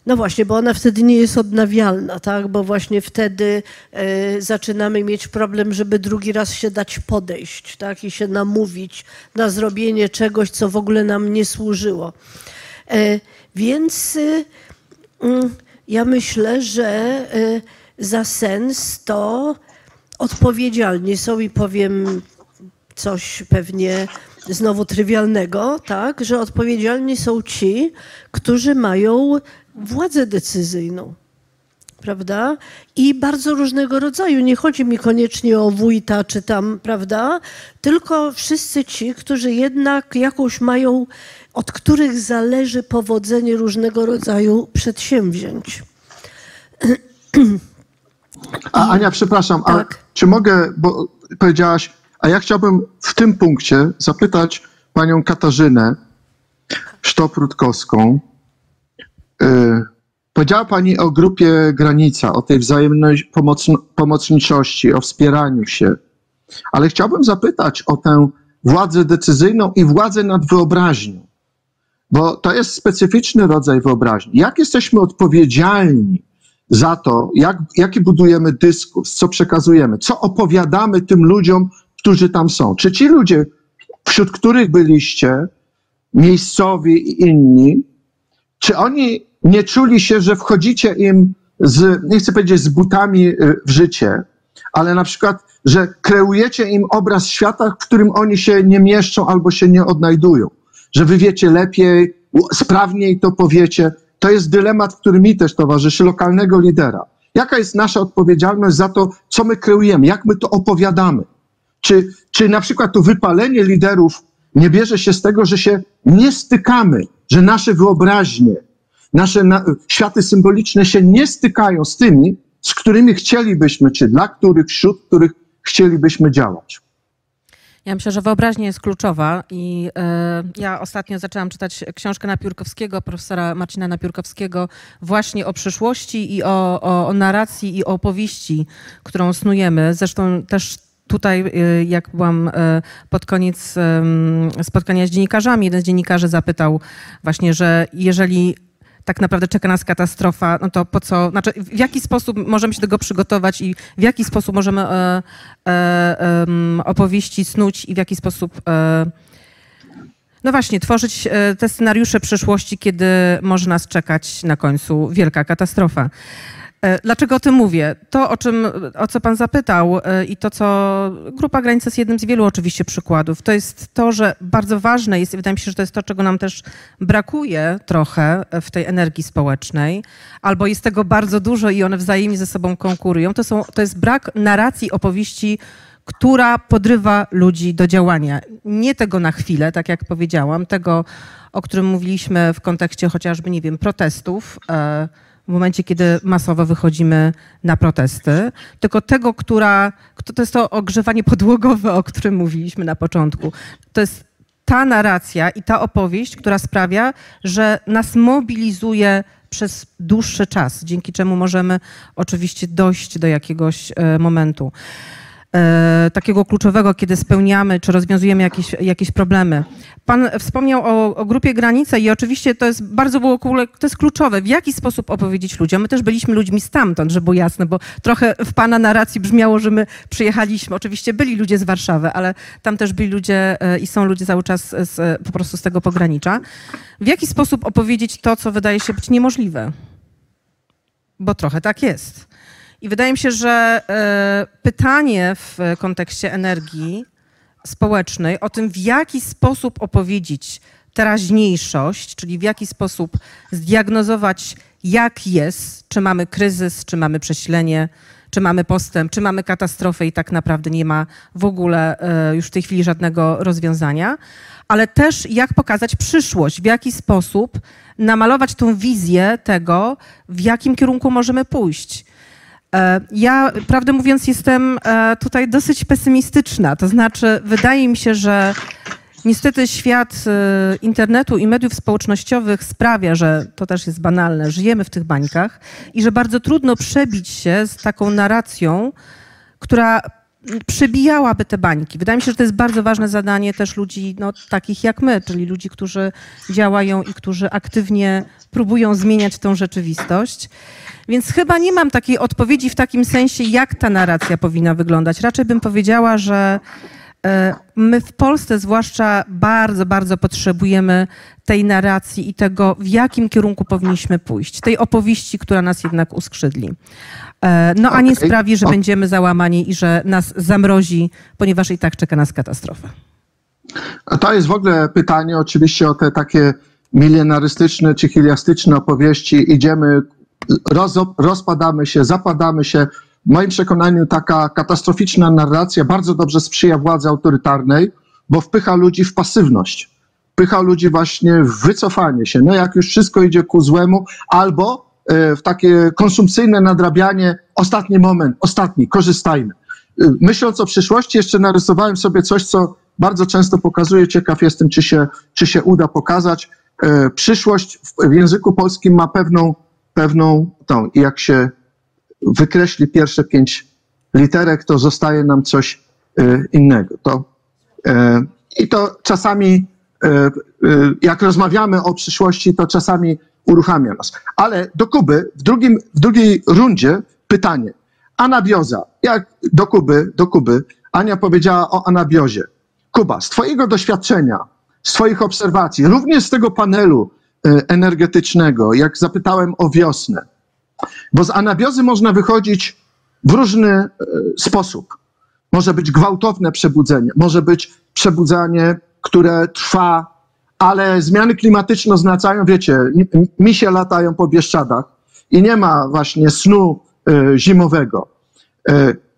no właśnie, bo ona wtedy nie jest odnawialna, tak? bo właśnie wtedy e, zaczynamy mieć problem, żeby drugi raz się dać podejść tak? i się namówić na zrobienie czegoś, co w ogóle nam nie służyło. E, więc y, mm, ja myślę, że e, za sens to odpowiedzialni są i powiem coś pewnie znowu trywialnego, tak, że odpowiedzialni są ci, którzy mają władzę decyzyjną. Prawda? I bardzo różnego rodzaju. Nie chodzi mi koniecznie o wójta czy tam, prawda? Tylko wszyscy ci, którzy jednak jakąś mają, od których zależy powodzenie różnego rodzaju przedsięwzięć. A Ania, przepraszam, tak. czy mogę, bo powiedziałaś, a ja chciałbym w tym punkcie zapytać panią Katarzynę Sztop-Rutkowską, powiedziała Pani o grupie Granica, o tej wzajemnej pomocniczości, o wspieraniu się, ale chciałbym zapytać o tę władzę decyzyjną i władzę nad wyobraźnią, bo to jest specyficzny rodzaj wyobraźni. Jak jesteśmy odpowiedzialni za to, jak, jaki budujemy dyskurs, co przekazujemy, co opowiadamy tym ludziom, którzy tam są? Czy ci ludzie, wśród których byliście, miejscowi i inni, czy oni nie czuli się, że wchodzicie im z, nie chcę powiedzieć z butami y, w życie, ale na przykład, że kreujecie im obraz świata, w którym oni się nie mieszczą albo się nie odnajdują, że wy wiecie lepiej, sprawniej to powiecie. To jest dylemat, który mi też towarzyszy, lokalnego lidera. Jaka jest nasza odpowiedzialność za to, co my kreujemy, jak my to opowiadamy? Czy, czy na przykład to wypalenie liderów nie bierze się z tego, że się nie stykamy, że nasze wyobraźnie, nasze na, światy symboliczne się nie stykają z tymi, z którymi chcielibyśmy, czy dla których, wśród których chcielibyśmy działać. Ja myślę, że wyobraźnia jest kluczowa i y, ja ostatnio zaczęłam czytać książkę Napiórkowskiego, profesora Marcina Napiórkowskiego właśnie o przyszłości i o, o, o narracji i o opowieści, którą snujemy. Zresztą też tutaj, y, jak byłam y, pod koniec spotkania z dziennikarzami, jeden z dziennikarzy zapytał właśnie, że jeżeli tak naprawdę czeka nas katastrofa, no to po co, znaczy w jaki sposób możemy się do tego przygotować i w jaki sposób możemy e, e, opowieści snuć i w jaki sposób e, no właśnie, tworzyć te scenariusze przyszłości, kiedy może nas czekać na końcu wielka katastrofa. E, dlaczego o tym mówię? To, o, czym, o co pan zapytał e, i to, co Grupa Granica jest jednym z wielu oczywiście przykładów, to jest to, że bardzo ważne jest, i wydaje mi się, że to jest to, czego nam też brakuje trochę w tej energii społecznej, albo jest tego bardzo dużo i one wzajemnie ze sobą konkurują, to, są, to jest brak narracji, opowieści, która podrywa ludzi do działania. Nie tego na chwilę, tak jak powiedziałam, tego, o którym mówiliśmy w kontekście chociażby, nie wiem, protestów, e, w momencie, kiedy masowo wychodzimy na protesty, tylko tego, która, to jest to ogrzewanie podłogowe, o którym mówiliśmy na początku. To jest ta narracja i ta opowieść, która sprawia, że nas mobilizuje przez dłuższy czas, dzięki czemu możemy oczywiście dojść do jakiegoś e, momentu. E, takiego kluczowego, kiedy spełniamy czy rozwiązujemy jakieś, jakieś problemy. Pan wspomniał o, o, grupie granice i oczywiście to jest bardzo było to jest kluczowe, w jaki sposób opowiedzieć ludziom. My też byliśmy ludźmi stamtąd, żeby było jasne, bo trochę w pana narracji brzmiało, że my przyjechaliśmy. Oczywiście byli ludzie z Warszawy, ale tam też byli ludzie e, i są ludzie cały czas z, po prostu z tego pogranicza. W jaki sposób opowiedzieć to, co wydaje się być niemożliwe? Bo trochę tak jest. I wydaje mi się, że e, pytanie w kontekście energii społecznej o tym, w jaki sposób opowiedzieć teraźniejszość, czyli w jaki sposób zdiagnozować, jak jest, czy mamy kryzys, czy mamy prześlenie, czy mamy postęp, czy mamy katastrofę i tak naprawdę nie ma w ogóle e, już w tej chwili żadnego rozwiązania, ale też jak pokazać przyszłość, w jaki sposób namalować tą wizję tego, w jakim kierunku możemy pójść. E, ja, prawdę mówiąc, jestem e, tutaj dosyć pesymistyczna. To znaczy, wydaje mi się, że niestety świat e, internetu i mediów społecznościowych sprawia, że to też jest banalne, żyjemy w tych bańkach i że bardzo trudno przebić się z taką narracją, która przebijałaby te bańki. Wydaje mi się, że to jest bardzo ważne zadanie też ludzi no, takich jak my, czyli ludzi, którzy działają i którzy aktywnie próbują zmieniać tą rzeczywistość. Więc chyba nie mam takiej odpowiedzi w takim sensie, jak ta narracja powinna wyglądać. Raczej bym powiedziała, że my w Polsce zwłaszcza bardzo, bardzo potrzebujemy tej narracji i tego, w jakim kierunku powinniśmy pójść. Tej opowieści, która nas jednak uskrzydli. E, no a nie sprawi, że będziemy załamani i że nas zamrozi, ponieważ i tak czeka nas katastrofa. To jest w ogóle pytanie oczywiście o te takie milenarystyczne czy chiliastyczne opowieści. Idziemy roz, rozpadamy się, zapadamy się. W moim przekonaniu taka katastroficzna narracja bardzo dobrze sprzyja władzy autorytarnej, bo wpycha ludzi w pasywność. Wpycha ludzi właśnie w wycofanie się. No jak już wszystko idzie ku złemu, albo e, w takie konsumpcyjne nadrabianie, ostatni moment, ostatni, korzystajmy. E, myśląc o przyszłości, jeszcze narysowałem sobie coś, co bardzo często pokazuję. Ciekaw jestem, czy się, czy się uda pokazać. E, przyszłość w języku polskim ma pewną pewną tą. Jak się wykreśli pierwsze pięć literek, to zostaje nam coś y, innego. To, y, I to czasami, y, jak rozmawiamy o przyszłości, to czasami uruchamia nas. Ale do Kuby w, drugim, w drugiej rundzie pytanie. Anabioza. Jak do Kuby, do Kuby, Ania powiedziała o anabiozie. Kuba, z Twojego doświadczenia, z Twoich obserwacji, również z tego panelu, E, energetycznego, jak zapytałem o wiosnę. Bo z anabiozy można wychodzić w różny e, sposób. Może być gwałtowne przebudzenie, może być przebudzanie, które trwa, ale zmiany klimatyczne oznaczają, wiecie, misie latają po Bieszczadach i nie ma właśnie snu e, zimowego.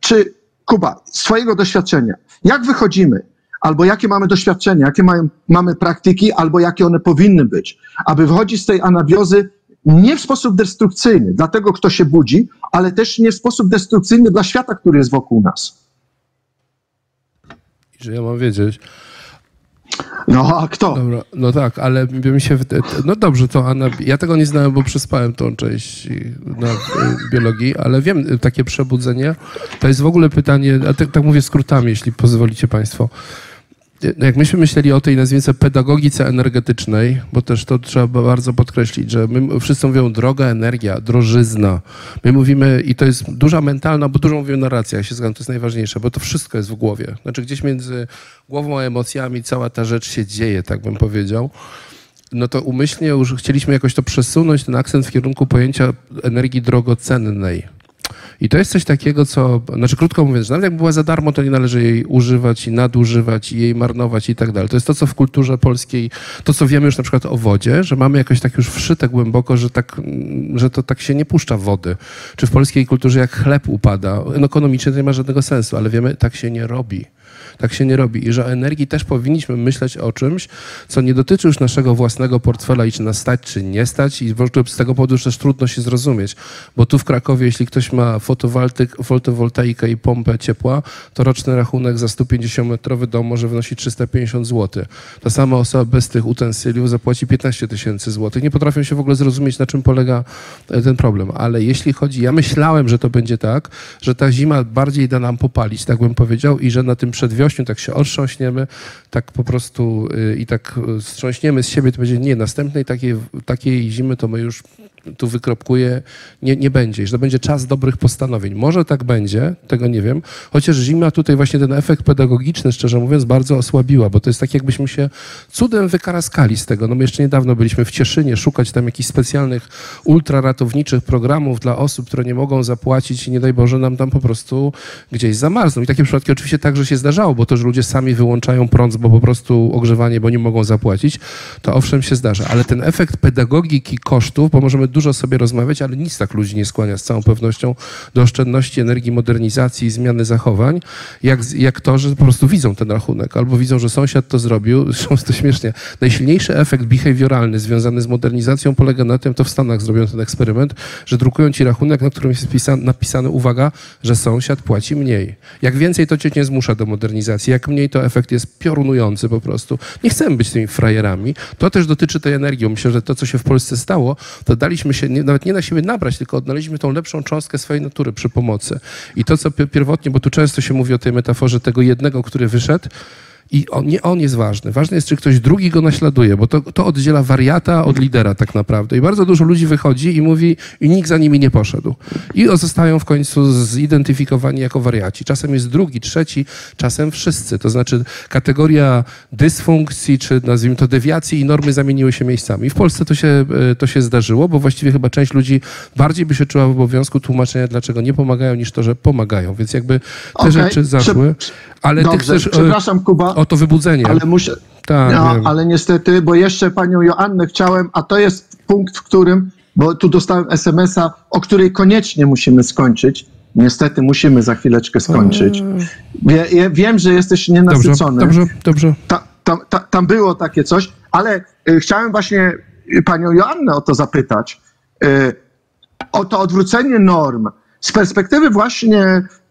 Czy Kuba, z Twojego doświadczenia, jak wychodzimy albo jakie mamy doświadczenia, jakie mają, mamy praktyki, albo jakie one powinny być, aby wychodzić z tej anabiozy nie w sposób destrukcyjny dla tego, kto się budzi, ale też nie w sposób destrukcyjny dla świata, który jest wokół nas. Że ja mam wiedzieć. No a kto? Dobra, no tak, ale mi się... No dobrze, to Anna... Ja tego nie znałem, bo przespałem tą część na biologii, ale wiem, takie przebudzenie to jest w ogóle pytanie, a tak, tak mówię skrótami, jeśli pozwolicie Państwo. No jak myśmy myśleli o tej, nazwijmy pedagogice energetycznej, bo też to trzeba bardzo podkreślić, że my wszyscy mówią droga energia, drożyzna. My mówimy, i to jest duża mentalna, bo dużo mówimy narracja, ja się zgadzam, to jest najważniejsze, bo to wszystko jest w głowie. Znaczy gdzieś między głową a emocjami cała ta rzecz się dzieje, tak bym powiedział. No to umyślnie już chcieliśmy jakoś to przesunąć, ten akcent w kierunku pojęcia energii drogocennej i to jest coś takiego, co, znaczy krótko mówiąc, nawet jak była za darmo, to nie należy jej używać i nadużywać i jej marnować i tak dalej. To jest to, co w kulturze polskiej, to co wiemy już na przykład o wodzie, że mamy jakoś tak już wszyte głęboko, że, tak, że to tak się nie puszcza wody. Czy w polskiej kulturze jak chleb upada, no ekonomicznie to nie ma żadnego sensu, ale wiemy, tak się nie robi. Tak się nie robi. I że o energii też powinniśmy myśleć o czymś, co nie dotyczy już naszego własnego portfela i czy nas stać, czy nie stać. I z tego powodu też trudno się zrozumieć. Bo tu w Krakowie, jeśli ktoś ma fotowoltaikę i pompę ciepła, to roczny rachunek za 150-metrowy dom może wynosić 350 zł. Ta sama osoba bez tych utensyliów zapłaci 15 tysięcy złotych. Nie potrafią się w ogóle zrozumieć, na czym polega e, ten problem. Ale jeśli chodzi, ja myślałem, że to będzie tak, że ta zima bardziej da nam popalić, tak bym powiedział, i że na tym przedwiościu tak się otrząśniemy, tak po prostu y, i tak y, strząśniemy z siebie, to będzie nie, następnej takiej, takiej zimy to my już tu wykropkuję, nie, nie będzie. Że to będzie czas dobrych postanowień. Może tak będzie, tego nie wiem. Chociaż zima tutaj właśnie ten efekt pedagogiczny, szczerze mówiąc, bardzo osłabiła, bo to jest tak, jakbyśmy się cudem wykaraskali z tego. No my jeszcze niedawno byliśmy w Cieszynie szukać tam jakichś specjalnych ultraratowniczych programów dla osób, które nie mogą zapłacić i nie daj Boże nam tam po prostu gdzieś zamarzną. I takie przypadki oczywiście także się zdarzało, bo to, że ludzie sami wyłączają prąd, bo po prostu ogrzewanie, bo nie mogą zapłacić, to owszem się zdarza. Ale ten efekt pedagogiki kosztów, bo możemy dużo sobie rozmawiać, ale nic tak ludzi nie skłania z całą pewnością do oszczędności energii, modernizacji i zmiany zachowań, jak, jak to, że po prostu widzą ten rachunek, albo widzą, że sąsiad to zrobił. Zresztą to śmiesznie. Najsilniejszy efekt behawioralny związany z modernizacją polega na tym, to w Stanach zrobiono ten eksperyment, że drukują ci rachunek, na którym jest napisane, uwaga, że sąsiad płaci mniej. Jak więcej, to cię nie zmusza do modernizacji. Jak mniej, to efekt jest piorunujący po prostu. Nie chcemy być tymi frajerami. To też dotyczy tej energii. Myślę, że to, co się w Polsce stało, to daliśmy się nie, nawet nie na siebie nabrać, tylko odnaleźliśmy tą lepszą cząstkę swojej natury przy pomocy. I to, co pierwotnie, bo tu często się mówi o tej metaforze tego jednego, który wyszedł, i on, nie on jest ważny. Ważne jest, czy ktoś drugi go naśladuje, bo to, to oddziela wariata od lidera tak naprawdę. I bardzo dużo ludzi wychodzi i mówi, i nikt za nimi nie poszedł. I zostają w końcu zidentyfikowani jako wariaci. Czasem jest drugi, trzeci, czasem wszyscy. To znaczy kategoria dysfunkcji, czy nazwijmy to dewiacji i normy zamieniły się miejscami. w Polsce to się, e, to się zdarzyło, bo właściwie chyba część ludzi bardziej by się czuła w obowiązku tłumaczenia, dlaczego nie pomagają, niż to, że pomagają. Więc jakby te okay. rzeczy zaszły. Ale Dobrze. ty chcesz... E, Przepraszam, Kuba o to wybudzenie. Ale muszę. Tak, no, ale niestety, bo jeszcze panią Joannę chciałem, a to jest punkt, w którym, bo tu dostałem SMS-a, o której koniecznie musimy skończyć. Niestety musimy za chwileczkę skończyć. Wie, wiem, że jesteś nienasycony. Dobrze, dobrze. dobrze. Ta, ta, ta, tam było takie coś, ale y, chciałem właśnie panią Joannę o to zapytać. Y, o to odwrócenie norm z perspektywy właśnie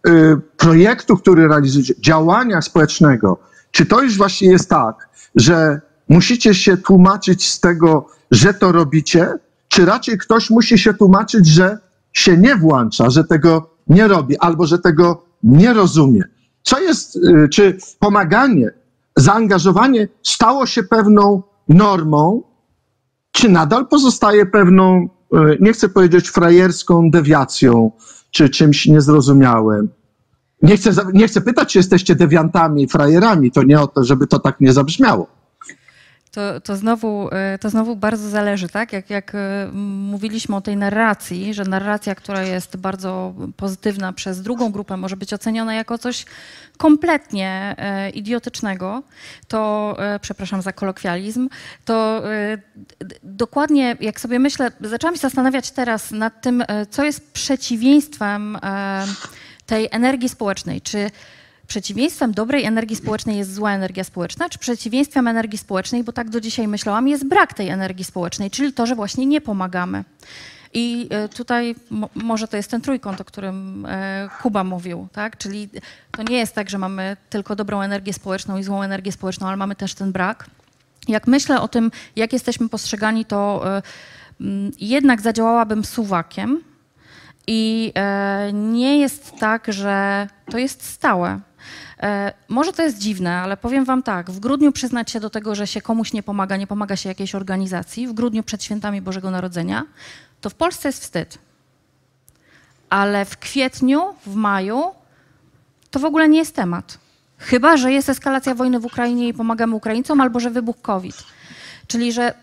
y, projektu, który realizuje, działania społecznego, czy to już właśnie jest tak, że musicie się tłumaczyć z tego, że to robicie, czy raczej ktoś musi się tłumaczyć, że się nie włącza, że tego nie robi albo że tego nie rozumie? Co jest, y, czy pomaganie, zaangażowanie stało się pewną normą, czy nadal pozostaje pewną, y, nie chcę powiedzieć frajerską dewiacją, czy czymś niezrozumiałym? Nie chcę, nie chcę pytać, czy jesteście dewiantami, frajerami. To nie o to, żeby to tak nie zabrzmiało. To, to, znowu, e, to znowu bardzo zależy, tak? Jak, jak e, mówiliśmy o tej narracji, że narracja, która jest bardzo pozytywna przez drugą grupę, może być oceniona jako coś kompletnie e, idiotycznego, to, przepraszam za kolokwializm, to dokładnie jak sobie myślę, zaczęłam się zastanawiać teraz nad tym, co jest przeciwieństwem tej energii społecznej. Czy przeciwieństwem dobrej energii społecznej jest zła energia społeczna, czy przeciwieństwem energii społecznej, bo tak do dzisiaj myślałam, jest brak tej energii społecznej, czyli to, że właśnie nie pomagamy. I e, tutaj mo, może to jest ten trójkąt, o którym e, Kuba mówił, tak? Czyli to nie jest tak, że mamy tylko dobrą energię społeczną i złą energię społeczną, ale mamy też ten brak. Jak myślę o tym, jak jesteśmy postrzegani, to e, jednak zadziałałabym suwakiem. I e, nie jest tak, że to jest stałe. E, może to jest dziwne, ale powiem wam tak, w grudniu przyznać się do tego, że się komuś nie pomaga, nie pomaga się jakiejś organizacji, w grudniu przed świętami Bożego Narodzenia, to w Polsce jest wstyd. Ale w kwietniu, w maju to w ogóle nie jest temat. Chyba, że jest eskalacja wojny w Ukrainie i pomagamy Ukraińcom, albo że wybuch COVID. Czyli, że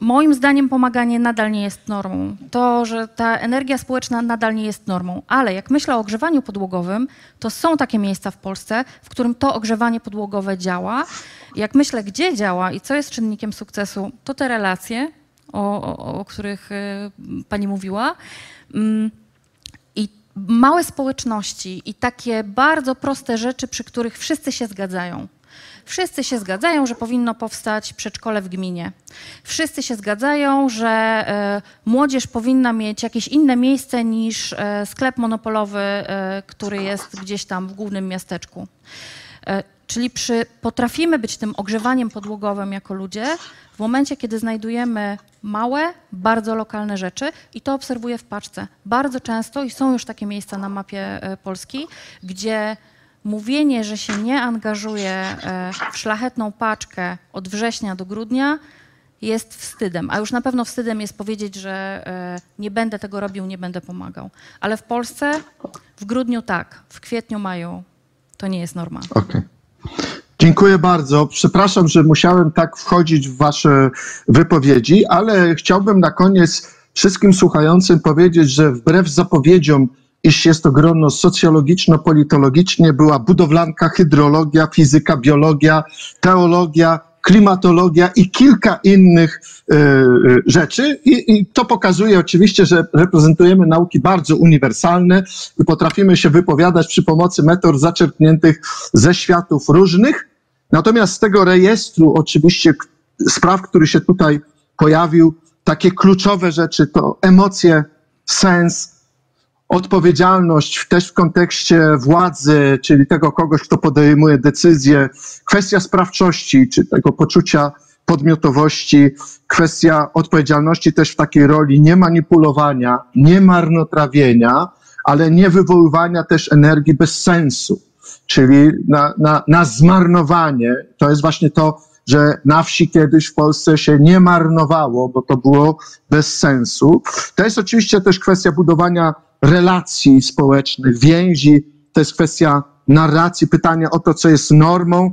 moim zdaniem pomaganie nadal nie jest normą. To, że ta energia społeczna nadal nie jest normą. Ale jak myślę o ogrzewaniu podłogowym, to są takie miejsca w Polsce, w którym to ogrzewanie podłogowe działa. Jak myślę, gdzie działa i co jest czynnikiem sukcesu, to te relacje, o, o, o których y, pani mówiła. Mm, I małe społeczności i takie bardzo proste rzeczy, przy których wszyscy się zgadzają. Wszyscy się zgadzają, że powinno powstać przedszkole w gminie. Wszyscy się zgadzają, że e, młodzież powinna mieć jakieś inne miejsce niż e, sklep monopolowy, e, który jest gdzieś tam w głównym miasteczku. Czyli przy, potrafimy być tym ogrzewaniem podłogowym jako ludzie w momencie, kiedy znajdujemy małe, bardzo lokalne rzeczy i to obserwuję w paczce. Bardzo często i są już takie miejsca na mapie Polski, gdzie mówienie, że się nie angażuje e, w szlachetną paczkę od września do grudnia jest wstydem. A już na pewno wstydem jest powiedzieć, że e, nie będę tego robił, nie będę pomagał. Ale w Polsce w grudniu tak, w kwietniu, maju to nie jest norma. Okej. Dziękuję bardzo. Przepraszam, że musiałem tak wchodzić w Wasze wypowiedzi, ale chciałbym na koniec wszystkim słuchającym powiedzieć, że wbrew zapowiedziom, iż jest to grono socjologiczno-politologicznie, była budowlanka, hydrologia, fizyka, biologia, teologia, klimatologia i kilka innych e, rzeczy. I, I to pokazuje oczywiście, że reprezentujemy nauki bardzo uniwersalne i potrafimy się wypowiadać przy pomocy metod zaczerpniętych ze światów różnych. Natomiast z tego rejestru oczywiście spraw, który się tutaj pojawił, takie kluczowe rzeczy to emocje, sens, odpowiedzialność też w kontekście władzy, czyli tego kogoś, kto podejmuje decyzje, kwestia sprawczości, czy tego poczucia podmiotowości, kwestia odpowiedzialności też w takiej roli nie manipulowania, nie marnotrawienia, ale nie wywoływania też energii bez sensu, czyli na, na, na zmarnowanie. To jest właśnie to, że na wsi kiedyś w Polsce się nie marnowało, bo to było bez sensu. To jest oczywiście też kwestia budowania relacji społecznych, więzi, to jest kwestia narracji, pytania o to, co jest normą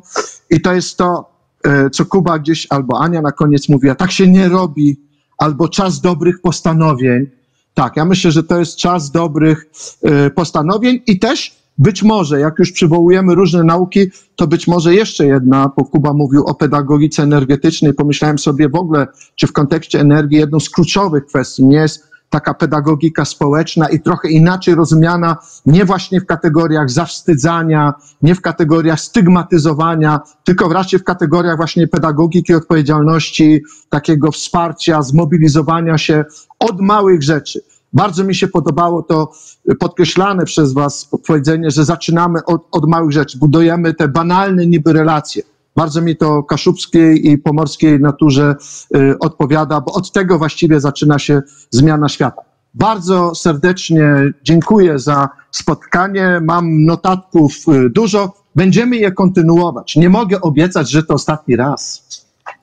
i to jest to, e, co Kuba gdzieś albo Ania na koniec mówiła, tak się nie robi, albo czas dobrych postanowień. Tak, ja myślę, że to jest czas dobrych e, postanowień i też być może, jak już przywołujemy różne nauki, to być może jeszcze jedna, bo Kuba mówił o pedagogice energetycznej, pomyślałem sobie w ogóle, czy w kontekście energii jedną z kluczowych kwestii nie jest taka pedagogika społeczna i trochę inaczej rozumiana, nie właśnie w kategoriach zawstydzania, nie w kategoriach stygmatyzowania, tylko raczej w kategoriach właśnie pedagogiki odpowiedzialności, takiego wsparcia, zmobilizowania się od małych rzeczy. Bardzo mi się podobało to podkreślane przez Was powiedzenie, że zaczynamy od, od małych rzeczy, budujemy te banalne niby relacje. Bardzo mi to kaszubskiej i pomorskiej naturze y, odpowiada, bo od tego właściwie zaczyna się zmiana świata. Bardzo serdecznie dziękuję za spotkanie. Mam notatków y, dużo. Będziemy je kontynuować. Nie mogę obiecać, że to ostatni raz.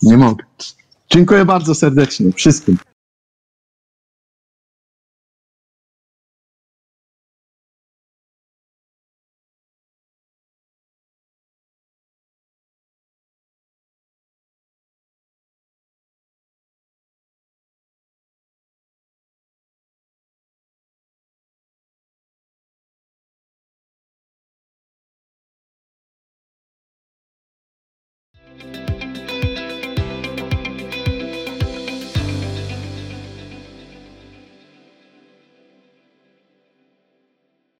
Nie mogę. Dziękuję bardzo serdecznie wszystkim.